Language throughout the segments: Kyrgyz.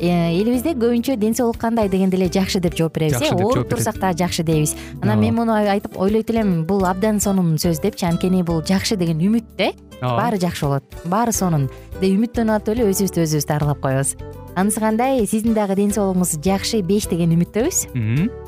элибизде көбүнчө ден соолук кандай дегенде эле жакшы деп жооп беребиз э? ооруп турсак дагы жакшы дейбиз. Анан мен муну айтып ойлойт элем бул абдан сонун сөз депчи анткени бул жакшы деген үмүт да ооба баары жакшы болот. Баары сонун. Деп үмүттөнүп атып эле өзүбүздү өзүбүз дарылап коебуз. Анысы кандай? Сиздин дагы ден соолугуңуз жакшы беш деген үмүттөбүз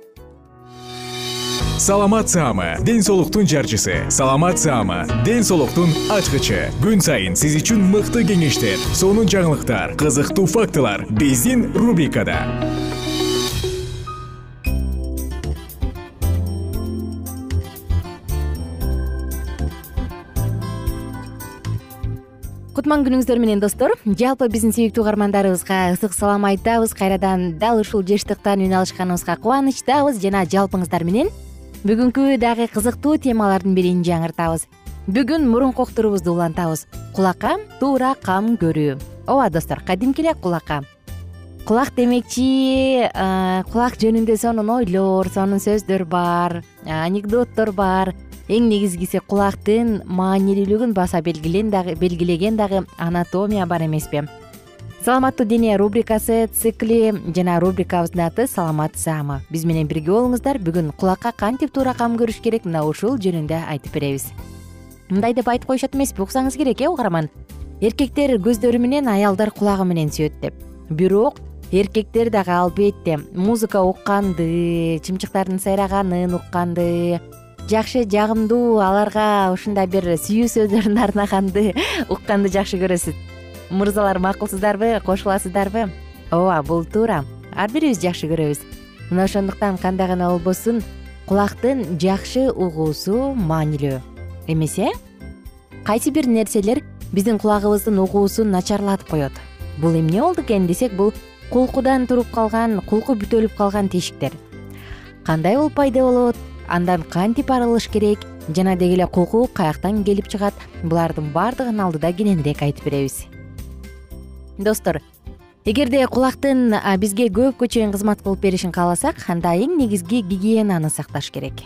саламат саама ден соолуктун жарчысы. Саламат саама ден соолуктун ачкычы. Күн сайын сиз үчүн мыкты кеңештер сонун жаңылыктар кызыктуу фактылар биздин рубрикада. Кутман күнүңүздөр менен достор. Жалпы биздин сүйүктүү угармандарыбызга ысык салам айтабыз. Кайрадан дал ушул жыштыктан үн алышканыбызга кубанычтабыз. Жана жалпыңыздар менен бүгүнкү дагы кызыктуу темалардын бирин жаңыртабыз. Бүгүн мурун коктурубузду улантабыз. Кулакка туура кам көрүү. Ооба достор кадимки эле кулакка. Кулак демекчи кулак жөнүндө сонун ойлор сонун сөздөр бар анекдоттор бар. Эң негизгиси кулактын маанилүүлүгүн баса белгилеген дагы анатомия бар эмеспи саламаттуу дене рубрикасы цикли жана рубрикабыздын аты саламат саама биз менен бирге болуңуздар. Бүгүн кулакка кантип туура кам көрүш керек? Мына ушул жөнүндө айтып беребиз. Мындай деп айтып коюшат эмеспи уксаңыз керек э угарман? Эркектер көздөрү менен аялдар кулагы менен сүйөт деп. Бирок эркектер дагы албетте музыка укканды чымчыктардын сайраганын укканды жакшы жагымдуу аларга ушундай бир сүйүү сөздөрүн арнаганды укканды жакшы көрөсүз мырзалар макулсуздарбы кошуласыздарбы? Ооба бул туура. Ар бирибиз жакшы көрөбүз. Мына ошондуктан кандай гана болбосун кулактын жакшы угуусу маанилүү. Эмес э? Кайсы бир нерселер биздин кулагыбыздын угуусун начарлатып коет. Бул эмне болду экен десек бул кулкудан туруп калган кулку бүтөлүп калган тешиктер. Кандай болуп пайда болот? Андан кантип арылыш керек? Жана деги эле кулку каяктан келип чыгат? Булардын баардыгын алдыда кененирээк айтып беребиз достор эгерде кулактын бизге көпкө чейин кызмат кылып беришин кааласак анда эң негизги гигиенаны сакташ керек.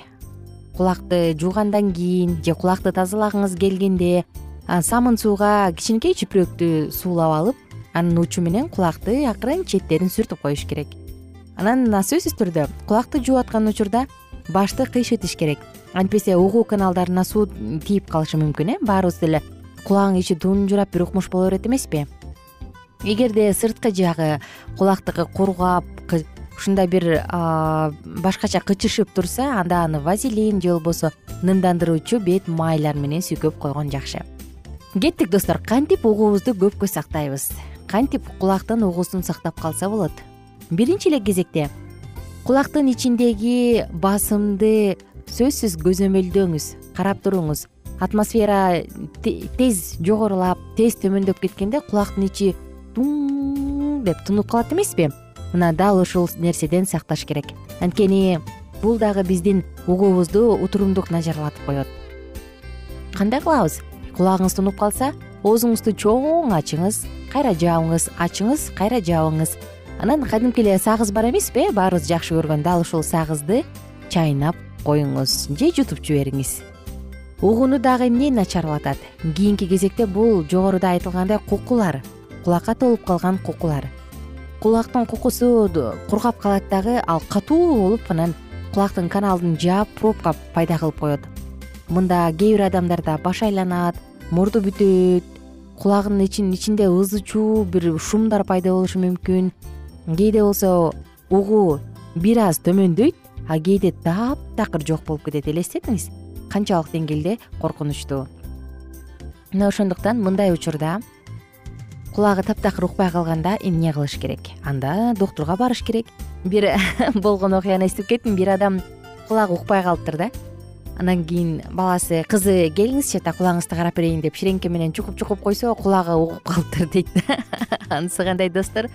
Кулакты жуугандан кийин же кулакты тазалагыңыз келгенде самын сууга кичинекей чүпүрөктү суулап алып анын учу менен кулакты акырын четтерин сүртүп коюш керек. Анан сөзсүз түрдө кулакты жууп аткан учурда башты кыйшытыш керек. Антпесе угуу каналдарына суу тийип калышы мүмкүн э баарыбыз деле кулагың ичи тунжурап бир укмуш боло берет эмеспи эгерде сырткы жагы кулактыкы кургап ушундай бир башкача кычышып турса анда аны вазелин же болбосо нымдандыруучу бет майлар менен сүйкөп койгон жакшы. Кеттик достор. Кантип угуубузду көпкө сактайбыз? Кантип кулактын угуусун сактап калса болот? Биринчи эле кезекте кулактын ичиндеги басымды сөзсүз көзөмөлдөңүз карап туруңуз. Атмосфера тез жогорулап тез төмөндөп кеткенде кулактын ичи деп тунуп калат эмеспи? Мына дал ушул нерседен сакташ керек. Анткени бул дагы биздин угуубузду утурумдук начарлатып коет. Кандай кылабыз? Кулагыңыз тунуп калса оозуңузду чоң ачыңыз кайра жабыңыз ачыңыз кайра жабыңыз анан кадимки эле сагыз бар эмеспи? Э баарыбыз жакшы көргөн дал ушул сагызды чайнап коюңуз же жутуп жибериңиз. Угууну дагы эмне начарлатат? Кийинки кезекте бул жогоруда айтылгандай кукулар кулакка толуп калган кукулар. Кулактын кукусу кургап калат дагы ал катуу болуп анан кулактын каналын жаап пробка пайда кылып коет. Мында кээ бир адамдарда баш айланат мурду бүтөт кулагынын ичинде ызы чуу бир шумдар пайда болушу мүмкүн. Кээде болсо угуу бир аз төмөндөйт а кээде таптакыр жок болуп кетет элестетиңиз. Канчалык деңгээлде коркунучтуу. Мына ошондуктан мындай учурда кулагы таптакыр укпай калганда эмне кылыш керек? Анда доктурга барыш керек. Бир болгон окуяны эстеп кеттим бир адам кулагы укпай калыптыр да. Андан кийин баласы кызы келиңизчи ата кулагыңызды карап берейин деп ширеңке менен чукуп чукуп койсо кулагы угуп калыптыр дейт анысы кандай достор?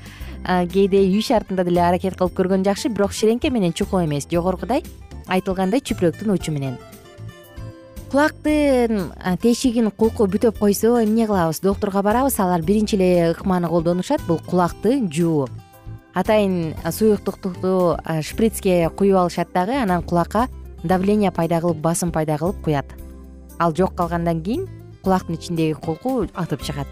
Кээде үй шартында деле аракет кылып көргөн жакшы бирок ширеңке менен чукуу эмес. Жогоркудай айтылгандай чүпүрөктүн учу менен кулактын тешигин кулку бүтөп койсо эмне кылабыз? Доктурга барабыз алар биринчи эле ыкманы колдонушат бул кулакты жуу атайын суюктукту шприцке куюп алышат дагы анан кулакка давление пайда кылып басым пайда кылып куят. Ал жок калгандан кийин кулактын ичиндеги кулку атып чыгат.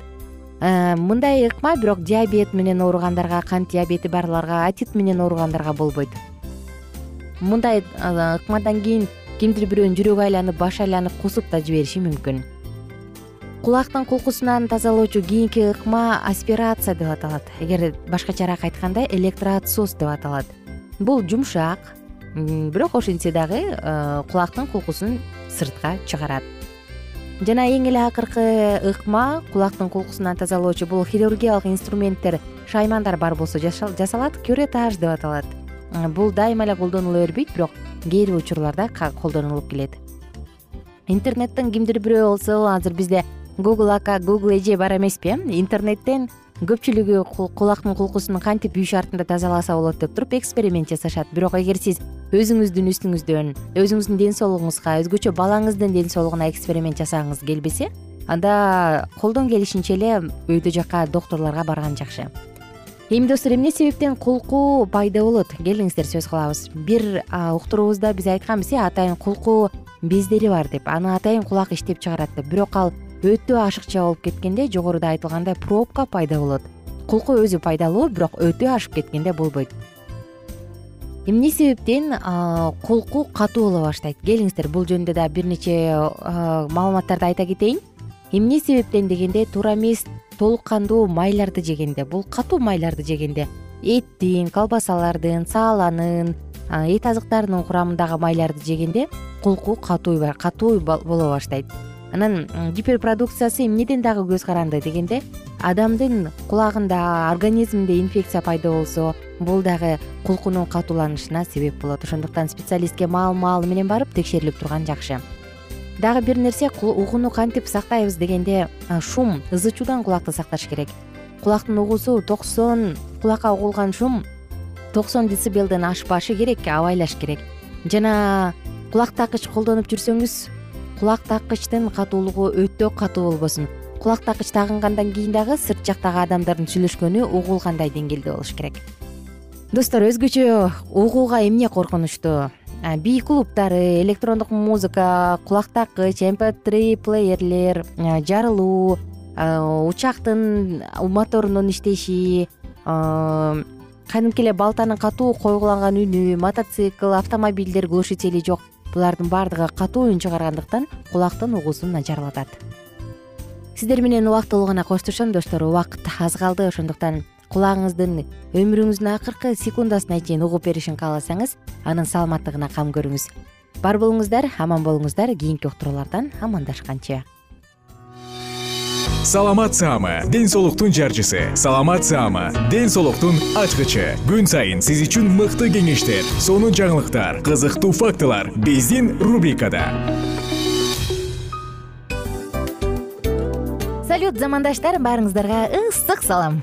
Мындай ыкма бирок диабет менен ооругандарга кант диабети барларга отит менен ооругандарга болбойт. Мындай ыкмадан кийин кимдир бирөөнүн жүрөгү айланып башы айланып кусуп да жибериши мүмкүн. Кулактын кулкусунан тазалоочу кийинки ыкма аспирация деп аталат. Эгер башкачараак айтканда электроотсос деп аталат. Бул жумшак бирок ошентсе дагы э, кулактын кулкусун сыртка чыгарат. Жана эң эле акыркы ыкма кулактын кулкусунан тазалоочу бул хирургиялык инструменттер шаймандар бар болсо жасалат кюретаж деп аталат. Э, бул дайыма эле колдонула бербейт бирок кээ бир учурларда колдонулуп келет. Интернеттен кимдир бирөө болсо азыр бизде гугл ака гугл эже бар эмеспи э интернеттен көпчүлүгү кулактын кулкусун кантип үй шартында тазаласа болот деп туруп эксперимент жасашат. Бирок эгер сиз өзүңүздүн үстүңүздөн өзүңүздүн ден соолугуңузга өзгөчө балаңыздын ден соолугуна эксперимент жасагыңыз келбесе анда колдон келишинче эле өйдө жакка доктурларга барган жакшы эми достор эмне себептен кулку пайда болот? Келиңиздер сөз кылабыз. Бир уктуруубузда биз айтканбыз э атайын кулку бездери бар деп. Аны атайын кулак иштеп чыгарат деп. Бирок ал өтө ашыкча болуп кеткенде жогоруда айтылгандай пробка пайда болот. Кулку өзү пайдалуу бирок өтө ашып кеткенде болбойт. Эмне себептен кулку катуу боло баштайт? Келиңиздер бул жөнүндө дагы бир нече маалыматтарды айта кетейин. Эмне себептен дегенде туура эмес толук кандуу майларды жегенде бул катуу майларды жегенде эттин колбасалардын сааланын эт азыктарынын курамындагы майларды жегенде кулку катуу катуу боло баштайт. Анан гиперпродукциясы эмнеден дагы көз каранды дегенде адамдын кулагында организминде инфекция пайда болсо бул дагы кулкунун катууланышына себеп болот. Ошондуктан специалистке маалы маалы менен барып текшерилип турган жакшы дагы бир нерсе угууну кантип сактайбыз дегенде шум ызы чуудан кулакты сакташ керек. Кулактын угуусу токсон кулакка угулган шум токсон децибелден ашпашы керек абайлаш керек. Жана кулак такыч колдонуп жүрсөңүз кулак такычтын катуулугу өтө катуу болбосун. Кулак такыч тагынгандан кийин дагы сырт жактагы адамдардын сүйлөшкөнү угулгандай деңгээлде болуш керек. Достор өзгөчө угууга эмне коркунучтуу би клубдары электрондук музыка кулак такыч мп три плеерлер жарылуу учактын моторунун иштеши кадимки эле балтанын катуу койгуланган үнү мотоцикл автомобилдер глушители жок. Булардын баардыгы катуу үн чыгаргандыктан кулактын угуусун начарлатат. Сиздер менен убактылуу гана коштошом достор. Убакыт аз калды ошондуктан кулагыңыздын өмүрүңүздүн акыркы секундасына чейин угуп беришин кааласаңыз анын саламаттыгына кам көрүңүз. Бар болуңуздар аман болуңуздар. Кийинки уктуруулардан амандашканча. Саламат саама ден соолуктун жарчысы. Саламат саама ден соолуктун ачкычы. Күн сайын сиз үчүн мыкты кеңештер сонун жаңылыктар кызыктуу фактылар биздин рубрикада. Салют замандаштар баарыңыздарга ысык салам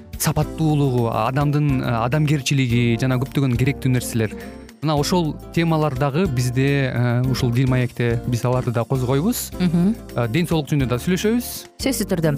сапаттуулугу адамдын адамгерчилиги жана көптөгөн керектүү нерселер. Мына ошол темалар дагы бизде э, ушул дил маекте биз аларды да козгойбуз. Э, ден соолук жөнүндө даг сүйлөшөбүз. Сөзсүз түрдө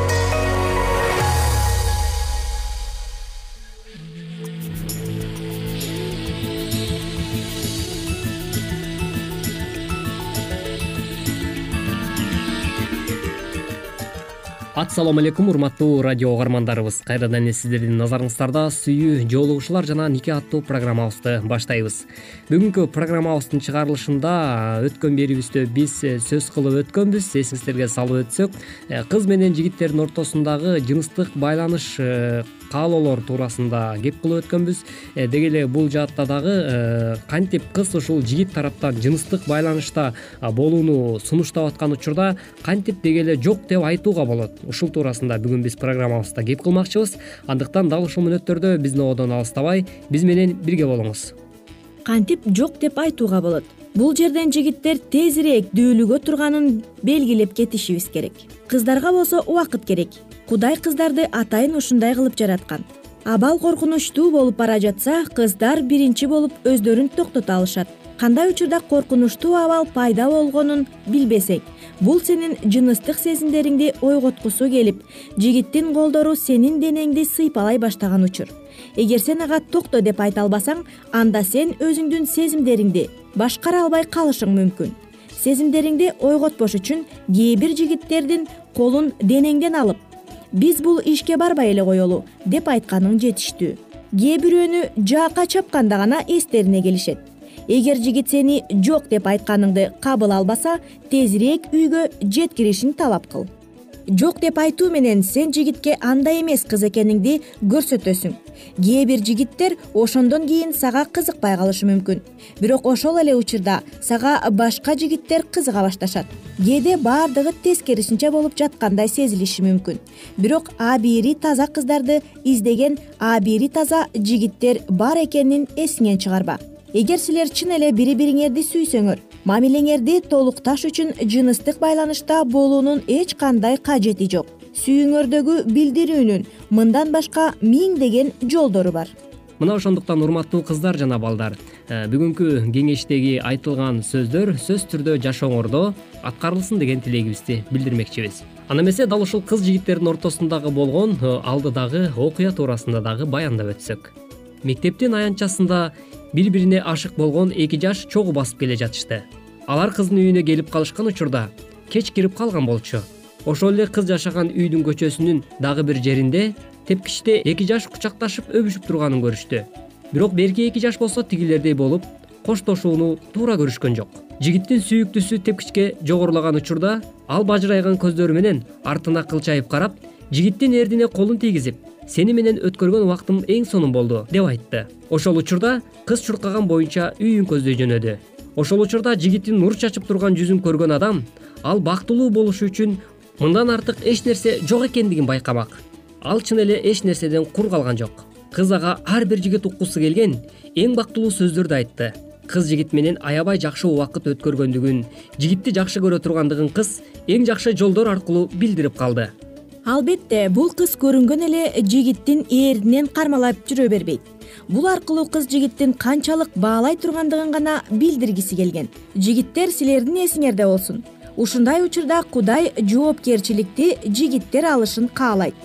ассалому алейкум урматтуу радио угармандарыбыз. Кайрадан эле сиздердин назарыңыздарда сүйүү жоолугушуулар жана нике аттуу программабызды баштайбыз. Бүгүнкү программабыздын чыгарылышында өткөн берүүбүздө биз сөз кылып өткөнбүз. Эсиңиздерге салып өтсөк э, кыз менен жигиттердин ортосундагы жыныстык байланыш э, каалоолор туурасында кеп кылып өткөнбүз. Э, деги эле бул жаатта дагы э, кантип кыз ушул жигит тараптан жыныстык байланышта болууну сунуштап аткан учурда кантип деги эле жок деп айтууга болот ушул туурасында бүгүн биз программабызда кеп кылмакчыбыз андыктан дал ушул мүнөттөрдө биздин ободон алыстабай биз менен бирге болуңуз. Кантип жок деп айтууга болот. Бул жерден жигиттер тезирээк дүүлүгө турганын белгилеп кетишибиз керек. Кыздарга болсо убакыт керек. Кудай кыздарды атайын ушундай кылып жараткан. Абал коркунучтуу болуп бара жатса кыздар биринчи болуп өздөрүн токтото алышат кандай учурда коркунучтуу абал пайда болгонун билбесең бул сенин жыныстык сезимдериңди ойготкусу келип жигиттин колдору сенин денеңди сыйпалай баштаган учур. Эгер сен ага токто деп айта албасаң анда сен өзүңдүн сезимдериңди башкара албай калышың мүмкүн. Сезимдериңди ойготпош үчүн кээ бир жигиттердин колун денеңден алып биз бул ишке барбай эле коелу деп айтканың жетиштүү. Кээ бирөөнү жаакка чапканда гана эстерине келишет эгер жигит сени жок деп айтканыңды кабыл албаса тезирээк үйгө жеткиришин талап кыл. Жок деп айтуу менен сен жигитке андай эмес кыз экениңди көрсөтөсүң. Кээ бир жигиттер ошондон кийин сага кызыкпай калышы мүмкүн. Бирок ошол эле учурда сага башка жигиттер кызыга башташат. Кээде баардыгы тескерисинче болуп жаткандай сезилиши мүмкүн. Бирок абийири таза кыздарды издеген абийири таза жигиттер бар экенин эсиңен чыгарба эгер силер чын эле бири бириңерди сүйсөңөр мамилеңерди толукташ үчүн жыныстык байланышта болуунун эч кандай кажети жок. Сүйүүңөрдөгү билдирүүнүн мындан башка миңдеген жолдору бар. Мына ошондуктан урматтуу кыздар жана балдар э, бүгүнкү кеңештеги айтылган сөздөр сөзсүз түрдө жашооңордо аткарылсын деген тилегибизди билдирмекчибиз. Анда эмесе дал ушул кыз жигиттердин ортосундагы болгон э, алдыдагы окуя туурасында дагы баяндап өтсөк. Мектептин аянтчасында бири бирине ашык болгон эки жаш чогуу басып келе жатышты. Алар кыздын үйүнө келип калышкан учурда кеч кирип калган болчу. Ошол эле кыз жашаган үйдүн көчөсүнүн дагы бир жеринде тепкичте эки жаш кучакташып өбүшүп турганын көрүштү. Бирок берки эки жаш болсо тигилердей болуп коштошууну туура көрүшкөн жок. Жигиттин сүйүктүүсү тепкичке жогорулаган учурда ал бажырайган көздөрү менен артына кылчайып карап жигиттин эрдине колун тийгизип сени менен өткөргөн убактым эң сонун болду деп айтты. Ошол учурда кыз чуркаган боюнча үйүн көздөй жөнөдү. Ошол учурда жигиттин нур чачып турган жүзүн көргөн адам ал бактылуу болушу үчүн мындан артык эч нерсе жок экендигин байкамак. Ал чын эле эч нерседен кур калган жок. Кыз ага ар бир жигит уккусу келген эң бактылуу сөздөрдү айтты. Кыз жигит менен аябай жакшы убакыт өткөргөндүгүн жигитти жакшы көрө тургандыгын кыз эң жакшы жолдор аркылуу билдирип калды албетте бул кыз көрүнгөн эле жигиттин эрдинен кармалап жүрө бербейт. Бул аркылуу кыз жигиттин канчалык баалай тургандыгын гана билдиргиси келген. Жигиттер силердин эсиңерде болсун. Ушундай учурда кудай жоопкерчиликти жигиттер алышын каалайт.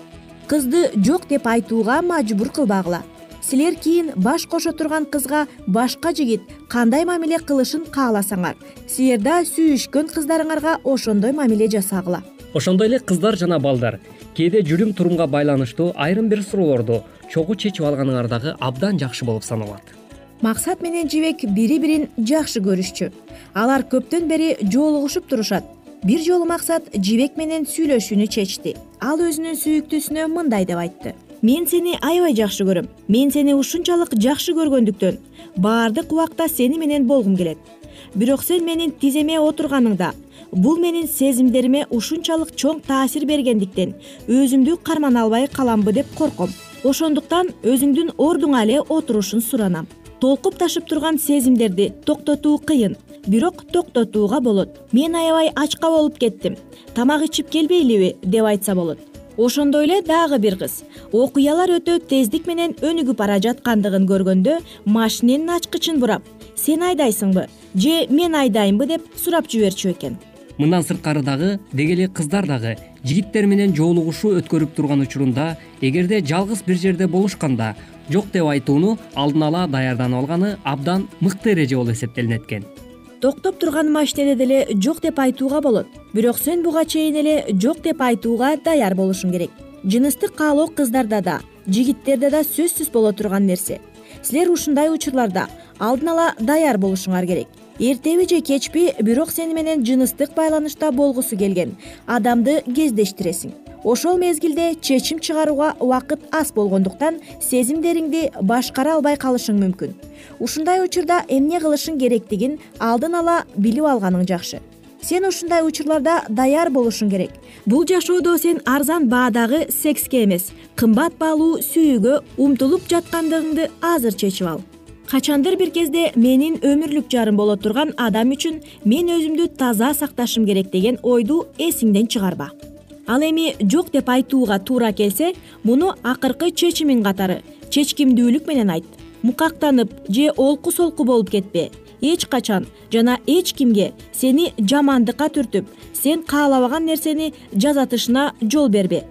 Кызды жок деп айтууга мажбур кылбагыла. Силер кийин баш кошо турган кызга башка жигит кандай мамиле кылышын кааласаңар силер да сүйүшкөн кыздарыңарга ошондой мамиле жасагыла ошондой эле кыздар жана балдар кээде жүрүм турумга байланыштуу айрым бир суроолорду чогуу чечип алганыңар дагы абдан жакшы болуп саналат. Максат менен жибек бири бирин жакшы көрүшчү. Алар көптөн бери жолугушуп турушат. Бир жолу максат жибек менен сүйлөшүүнү чечти. Ал өзүнүн сүйүктүүсүнө мындай деп айтты. Мен сени аябай жакшы көрөм. Мен сени ушунчалык жакшы көргөндүктөн баардык убакта сени менен болгум келет. Бирок сен менин тиземе отурганыңда бул менин сезимдериме ушунчалык чоң таасир бергендиктен өзүмдү кармана албай каламбы деп корком. Ошондуктан өзүңдүн ордуңа эле отурушун суранам. Толкуп ташып турган сезимдерди токтотуу кыйын бирок токтотууга болот. Мен аябай ачка болуп кеттим. Тамак ичип келбейлиби деп айтса болот. Ошондой эле дагы бир кыз. Окуялар өтө тездик менен өнүгүп бара жаткандыгын көргөндө машиненин ачкычын бурап сен айдайсыңбы же мен айдайынбы деп сурап жиберчү экен мындан сырткары дагы деги эле кыздар дагы жигиттер менен жолугушуу өткөрүп турган учурунда эгерде жалгыз бир жерде болушканда жок деп айтууну алдын ала даярданып алганы абдан мыкты эреже болуп эсептелинет экен токтоп турган машинеде деле жок деп айтууга болот. Бирок сен буга чейин эле жок деп айтууга даяр болушуң керек. Жыныстык каалоо кыздарда да жигиттерде да сөзсүз боло турган нерсе. Силер ушундай учурларда алдын ала даяр болушуңар керек эртеби же кечпи бирок сени менен жыныстык байланышта болгусу келген. Адамды кездештиресиң. Ошол мезгилде чечим чыгарууга убакыт аз болгондуктан сезимдериңди башкара албай калышың мүмкүн. Ушундай учурда эмне кылышың керектигин алдын ала билип алганың жакшы. Сен ушундай учурларда даяр болушуң керек. Бул жашоодо сен арзан баадагы секске эмес кымбат баалуу сүйүүгө умтулуп жаткандыгыңды азыр чечип ал качандыр бир кезде менин өмүрлүк жарым боло турган адам үчүн мен өзүмдү таза сакташым керек деген ойду эсиңден чыгарба. Ал эми жок деп айтууга туура келсе муну акыркы чечимиң катары чечкимдүүлүк менен айт. Мукактанып же олку солку болуп кетпе. Эч качан жана эч кимге сени жамандыкка түртүп сен каалабаган нерсени жасатышына жол бербе.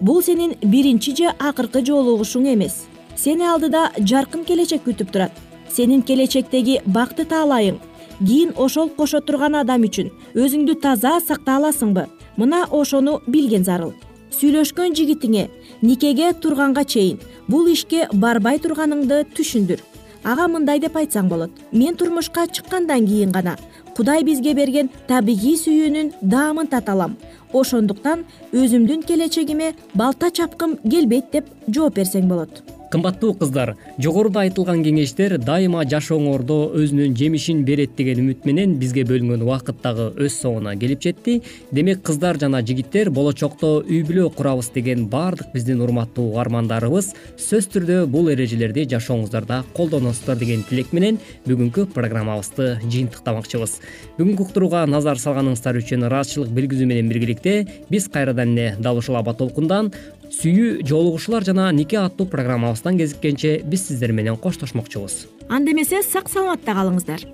Бул сенин биринчи же акыркы жолугушуң эмес сени алдыда жаркын келечек күтүп турат. Сенин келечектеги бакты таалайың. Кийин ошол кошо турган адам үчүн өзүңдү таза сактай аласыңбы? Мына ошону билген зарыл. Сүйлөшкөн жигитиңе никеге турганга чейин бул ишке барбай турганыңды түшүндүр. Ага мындай деп айтсаң болот. Мен турмушка чыккандан кийин гана кудай бизге берген табигый сүйүүнүн даамын тата алам. Ошондуктан өзүмдүн келечегиме балта чапкым келбейт деп жооп берсең болот кымбаттуу кыздар жогоруда айтылган кеңештер дайыма жашооңордо өзүнүн жемишин берет деген үмүт менен бизге бөлүнгөн убакыт дагы өз соңуна келип жетти. Демек кыздар жана жигиттер болочокто үй бүлө курабыз деген баардык биздин урматтуу угармандарыбыз сөзсүз түрдө бул эрежелерди жашооңуздарда колдоносуздар деген тилек менен бүгүнкү программабызды жыйынтыктамакчыбыз. Бүгүнкү уктурууга назар салганыңыздар үчүн ыраазычылык билгизүү менен биргеликте биз кайрадан эле дал ушул аба толкундан сүйүү жолугушуулар жана нике аттуу программабыздан кезиккенче биз сиздер менен коштошмокчубуз. Анда эмесе сак саламатта калыңыздар.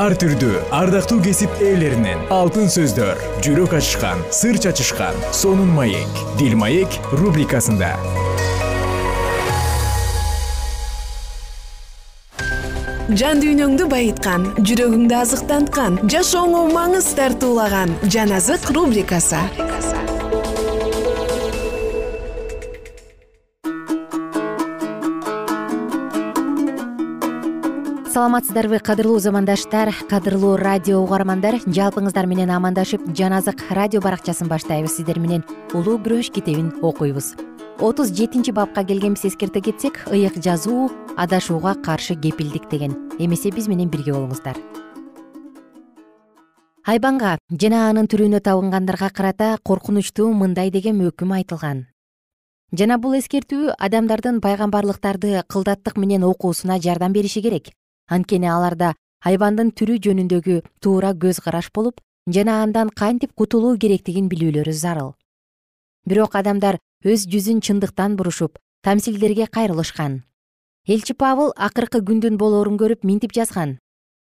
Ар түрдүү ардактуу кесип ээлеринен алтын сөздөр жүрөк ачышкан сыр чачышкан сонун маек дил маек рубрикасында. Жан дүйнөңдү байыткан жүрөгүңдү азыктанткан жашооңо маңыз тартуулаган жан азык рубрикасы саламатсыздарбы кадырлуу замандаштар кадырлуу радио угармандар. Жалпыңыздар менен амандашып жан азык радио баракчасын баштайбыз. Сиздер менен улуу күрөш китебин окуйбуз отуз жетинчи бапка келгенбиз эскерте кетсек ыйык жазуу адашууга каршы кепилдик деген. Эмесе биз менен бирге болуңуздар. Айбанга жана анын түрүнө табынгандарга карата коркунучтуу мындай деген өкүм айтылган. Жана бул эскертүү адамдардын пайгамбарлыктарды кылдаттык менен окуусуна жардам бериши керек анткени аларда айбандын түрү жөнүндөгү туура көз караш болуп жана андан кантип кутулуу керектигин билүүлөрү зарыл. Бирок адамдар өз жүзүн чындыктан бурушуп тамсилдерге кайрылышкан. Элчи пабыл акыркы күндүн болоорун көрүп минтип жазган.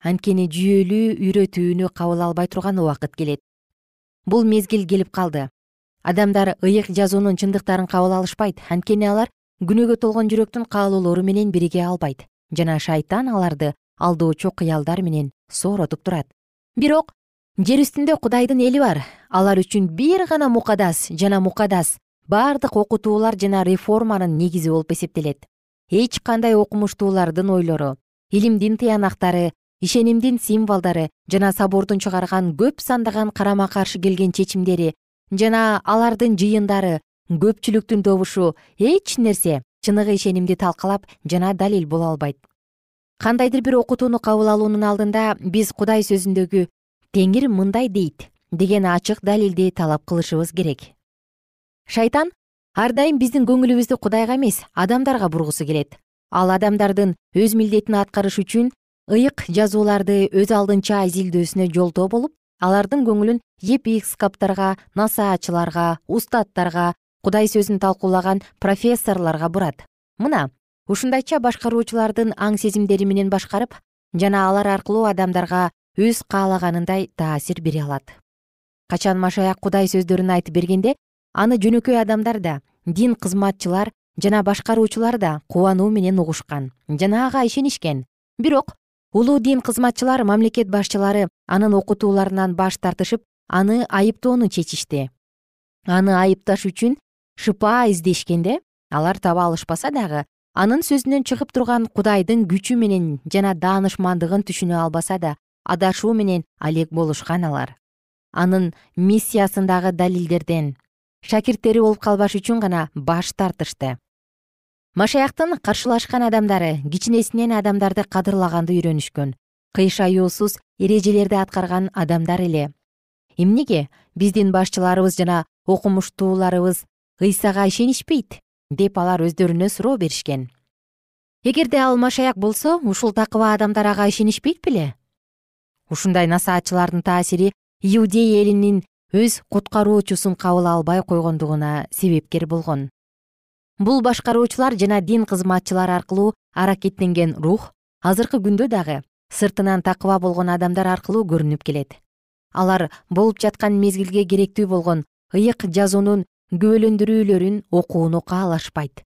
Анткени жүйөлүү үйрөтүүнү кабыл албай турган убакыт келет. Бул мезгил келип калды. Адамдар ыйык жазуунун чындыктарын кабыл алышпайт. Анткени алар күнөөгө толгон жүрөктүн каалоолору менен бириге албайт жана шайтан аларды алдоочу кыялдар менен сооротуп турат. Бирок жер үстүндө кудайдын эли бар. Алар үчүн бир гана мукадас жана мукадас баардык окутуулар жана реформанын негизи болуп эсептелет. Эч кандай окумуштуулардын ойлору илимдин тыянактары ишенимдин символдору жана собордун чыгарган көп сандаган карама каршы келген чечимдери жана алардын жыйындары көпчүлүктүн добушу эч нерсе чыныгы ишенимди талкалап жана далил боло албайт. Кандайдыр бир окутууну кабыл алуунун алдында биз кудай сөзүндөгү теңир мындай дейт деген ачык далилди талап кылышыбыз керек. Шайтан ар дайым биздин көңүлүбүздү кудайга эмес адамдарга бургусу келет. Ал адамдардын өз милдетин аткарыш үчүн ыйык жазууларды өз алдынча изилдөөсүнө жолтоо болуп алардын көңүлүн епископторго насаачыларга устаттарга кудай сөзүн талкуулаган профессорлорго бурат. Мына ушундайча башкаруучулардын аң сезимдери менен башкарып жана алар аркылуу адамдарга өз каалаганындай таасир бере алат. Качан машаяк кудай сөздөрүн айтып бергенде аны жөнөкөй адамдар да дин кызматчылар жана башкаруучулар да кубануу менен угушкан жана ага ишенишкен. Бирок улуу дин кызматчылар мамлекет башчылары анын окутууларынан баш тартышып аны айыптоону чечишти аны айыпташ үчүн шыпаа издешкенде алар таба алышпаса дагы анын сөзүнөн чыгып турган кудайдын күчү менен жана даанышмандыгын түшүнө албаса да адашуу менен алек болушкан алар. Анын миссиясындагы далилдерден шакирттери болуп калбаш үчүн гана баш тартышты. Машаяктын каршылашкан адамдары кичинесинен адамдарды кадырлаганды үйрөнүшкөн кыйшаюусуз эрежелерди аткарган адамдар эле. Эмнеге? Биздин башчыларыбыз жана окумуштууларыбыз ыйсага ишенишпейт деп алар өздөрүнө суроо беришкен. Эгерде ал машаяк болсо ушул такыба адамдар ага ишенишпейт беле? Ушундай насаатчылардын таасири иудей элинин өз куткаруучусун кабыл албай койгондугуна себепкер болгон. Бул башкаруучулар жана дин кызматчылар аркылуу аракеттенген рух азыркы күндө дагы сыртынан такыба болгон адамдар аркылуу көрүнүп келет. Алар болуп жаткан мезгилге керектүү болгон ыйык жазуунун күбөлөндүрүүлөрүн окууну каалашпайт.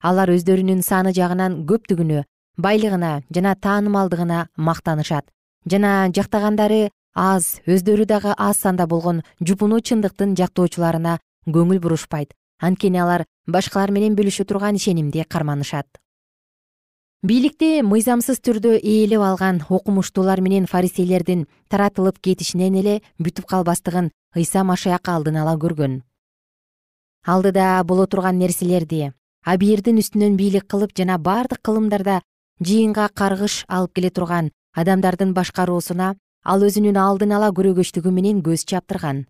Алар өздөрүнүн саны жагынан көптүгүнө байлыгына жана таанымалдыгына мактанышат. Жана жактагандары аз өздөрү дагы аз санда болгон жупуну чындыктын жактоочуларына көңүл бурушпайт. Анткени алар башкалар менен бөлүшө турган ишенимди карманышат. Бийликти мыйзамсыз түрдө ээлеп алган окумуштуулар менен фарисейлердин таратылып кетишинен эле бүтүп калбастыгын ыйса машаяк алдын ала көргөн алдыда боло турган нерселерди абийирдин үстүнөн бийлик кылып жана бардык кылымдарда жыйынга каргыш алып келе турган адамдардын башкаруусуна ал өзүнүн алдын ала көрөгөчтүгү менен көз чаптырган.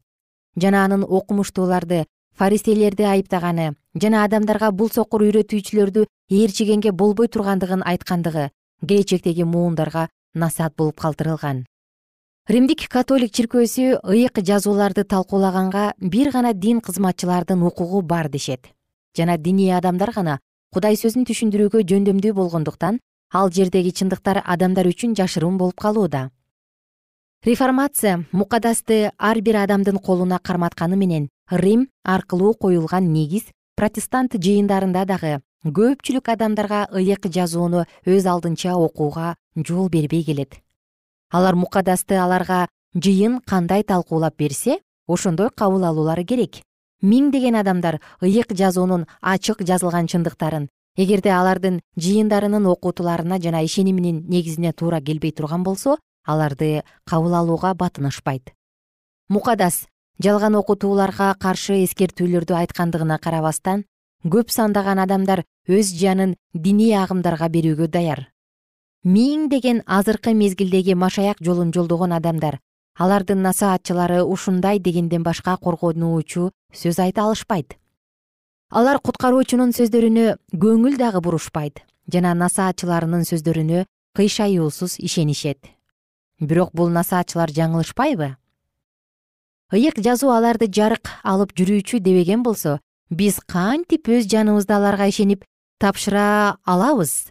Жана анын окумуштууларды фаристейлерди айыптаганы жана адамдарга бул сокур үйрөтүүчүлөрдү ээрчигенге болбой тургандыгын айткандыгы келечектеги муундарга насаат болуп калтырылган римдик католик чиркөөсү ыйык жазууларды талкуулаганга бир гана дин кызматчылардын укугу бар дешет. Жана диний адамдар гана кудай сөзүн түшүндүрүүгө жөндөмдүү болгондуктан ал жердеги чындыктар адамдар үчүн жашыруун болуп калууда. Реформация мукадасты ар бир адамдын колуна карматканы менен рим аркылуу коюлган негиз протестант жыйындарында дагы көпчүлүк адамдарга ыйык жазууну өз алдынча окууга жол бербей келет алар мукадасты аларга жыйын кандай талкуулап берсе ошондой кабыл алуулары керек. Миңдеген адамдар ыйык жазуунун ачык жазылган чындыктарын эгерде алардын жыйындарынын окутууларына жана ишениминин негизине туура келбей турган болсо аларды кабыл алууга батынышпайт. Мукадас жалган окутууларга каршы эскертүүлөрдү айткандыгына карабастан көп сандаган адамдар өз жанын диний агымдарга берүүгө даяр миңдеген азыркы мезгилдеги машаяк жолун жолдогон адамдар. Алардын насаатчылары ушундай дегенден башка коргонуучу сөз айта алышпайт. Алар куткаруучунун сөздөрүнө көңүл дагы бурушпайт жана насаатчыларынын сөздөрүнө кыйшаюусуз ишенишет. Бирок бул насаатчылар жаңылышпайбы? Ыйык жазуу аларды жарык алып жүрүүчү дебеген болсо биз кантип өз жаныбызды аларга ишенип тапшыра алабыз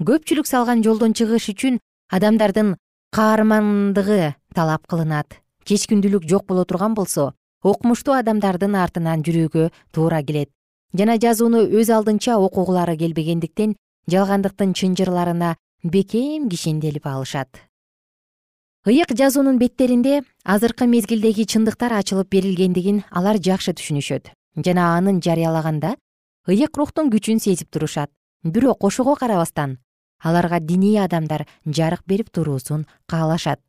көпчүлүк салган жолдон чыгыш үчүн адамдардын каармандыгы талап кылынат. Чечкиндүүлүк жок боло турган болсо окумуштуу адамдардын артынан жүрүүгө туура келет. Жана жазууну өз алдынча окугулары келбегендиктен жалгандыктын чынжырларына бекем кишенделип алышат. Ыйык жазуунун беттеринде азыркы мезгилдеги чындыктар ачылып берилгендигин алар жакшы түшүнүшөт. Жана анын жарыялаганда ыйык рухтун күчүн сезип турушат. Бирок ошого карабастан аларга диний адамдар жарык берип туруусун каалашат.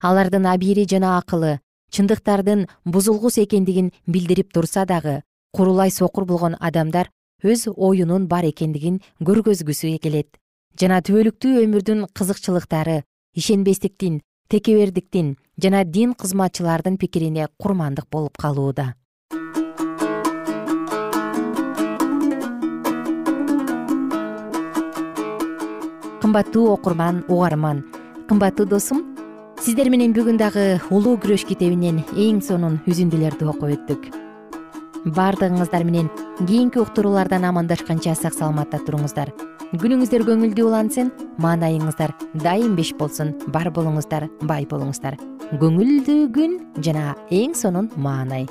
Алардын абийири жана акылы чындыктардын бузулгус экендигин билдирип турса дагы курулай сокур болгон адамдар өз оюнун бар экендигин көргөзгүсү келет. Жана түбөлүктүү өмүрдүн кызыкчылыктары ишенбестиктин текебердиктин жана дин кызматчылардын пикирине курмандык болуп калууда кымбаттуу окурман угарман. Кымбаттуу досум сиздер менен бүгүн дагы улуу күрөш китебинен эң сонун үзүндүлөрдү окуп өттүк. Баардыгыңыздар менен кийинки уктуруулардан амандашканча сак саламатта туруңуздар. Күнүңүздөр көңүлдүү улансын маанайыңыздар дайым беш болсун бар болуңуздар бай болуңуздар. Көңүлдүү күн жана эң сонун маанай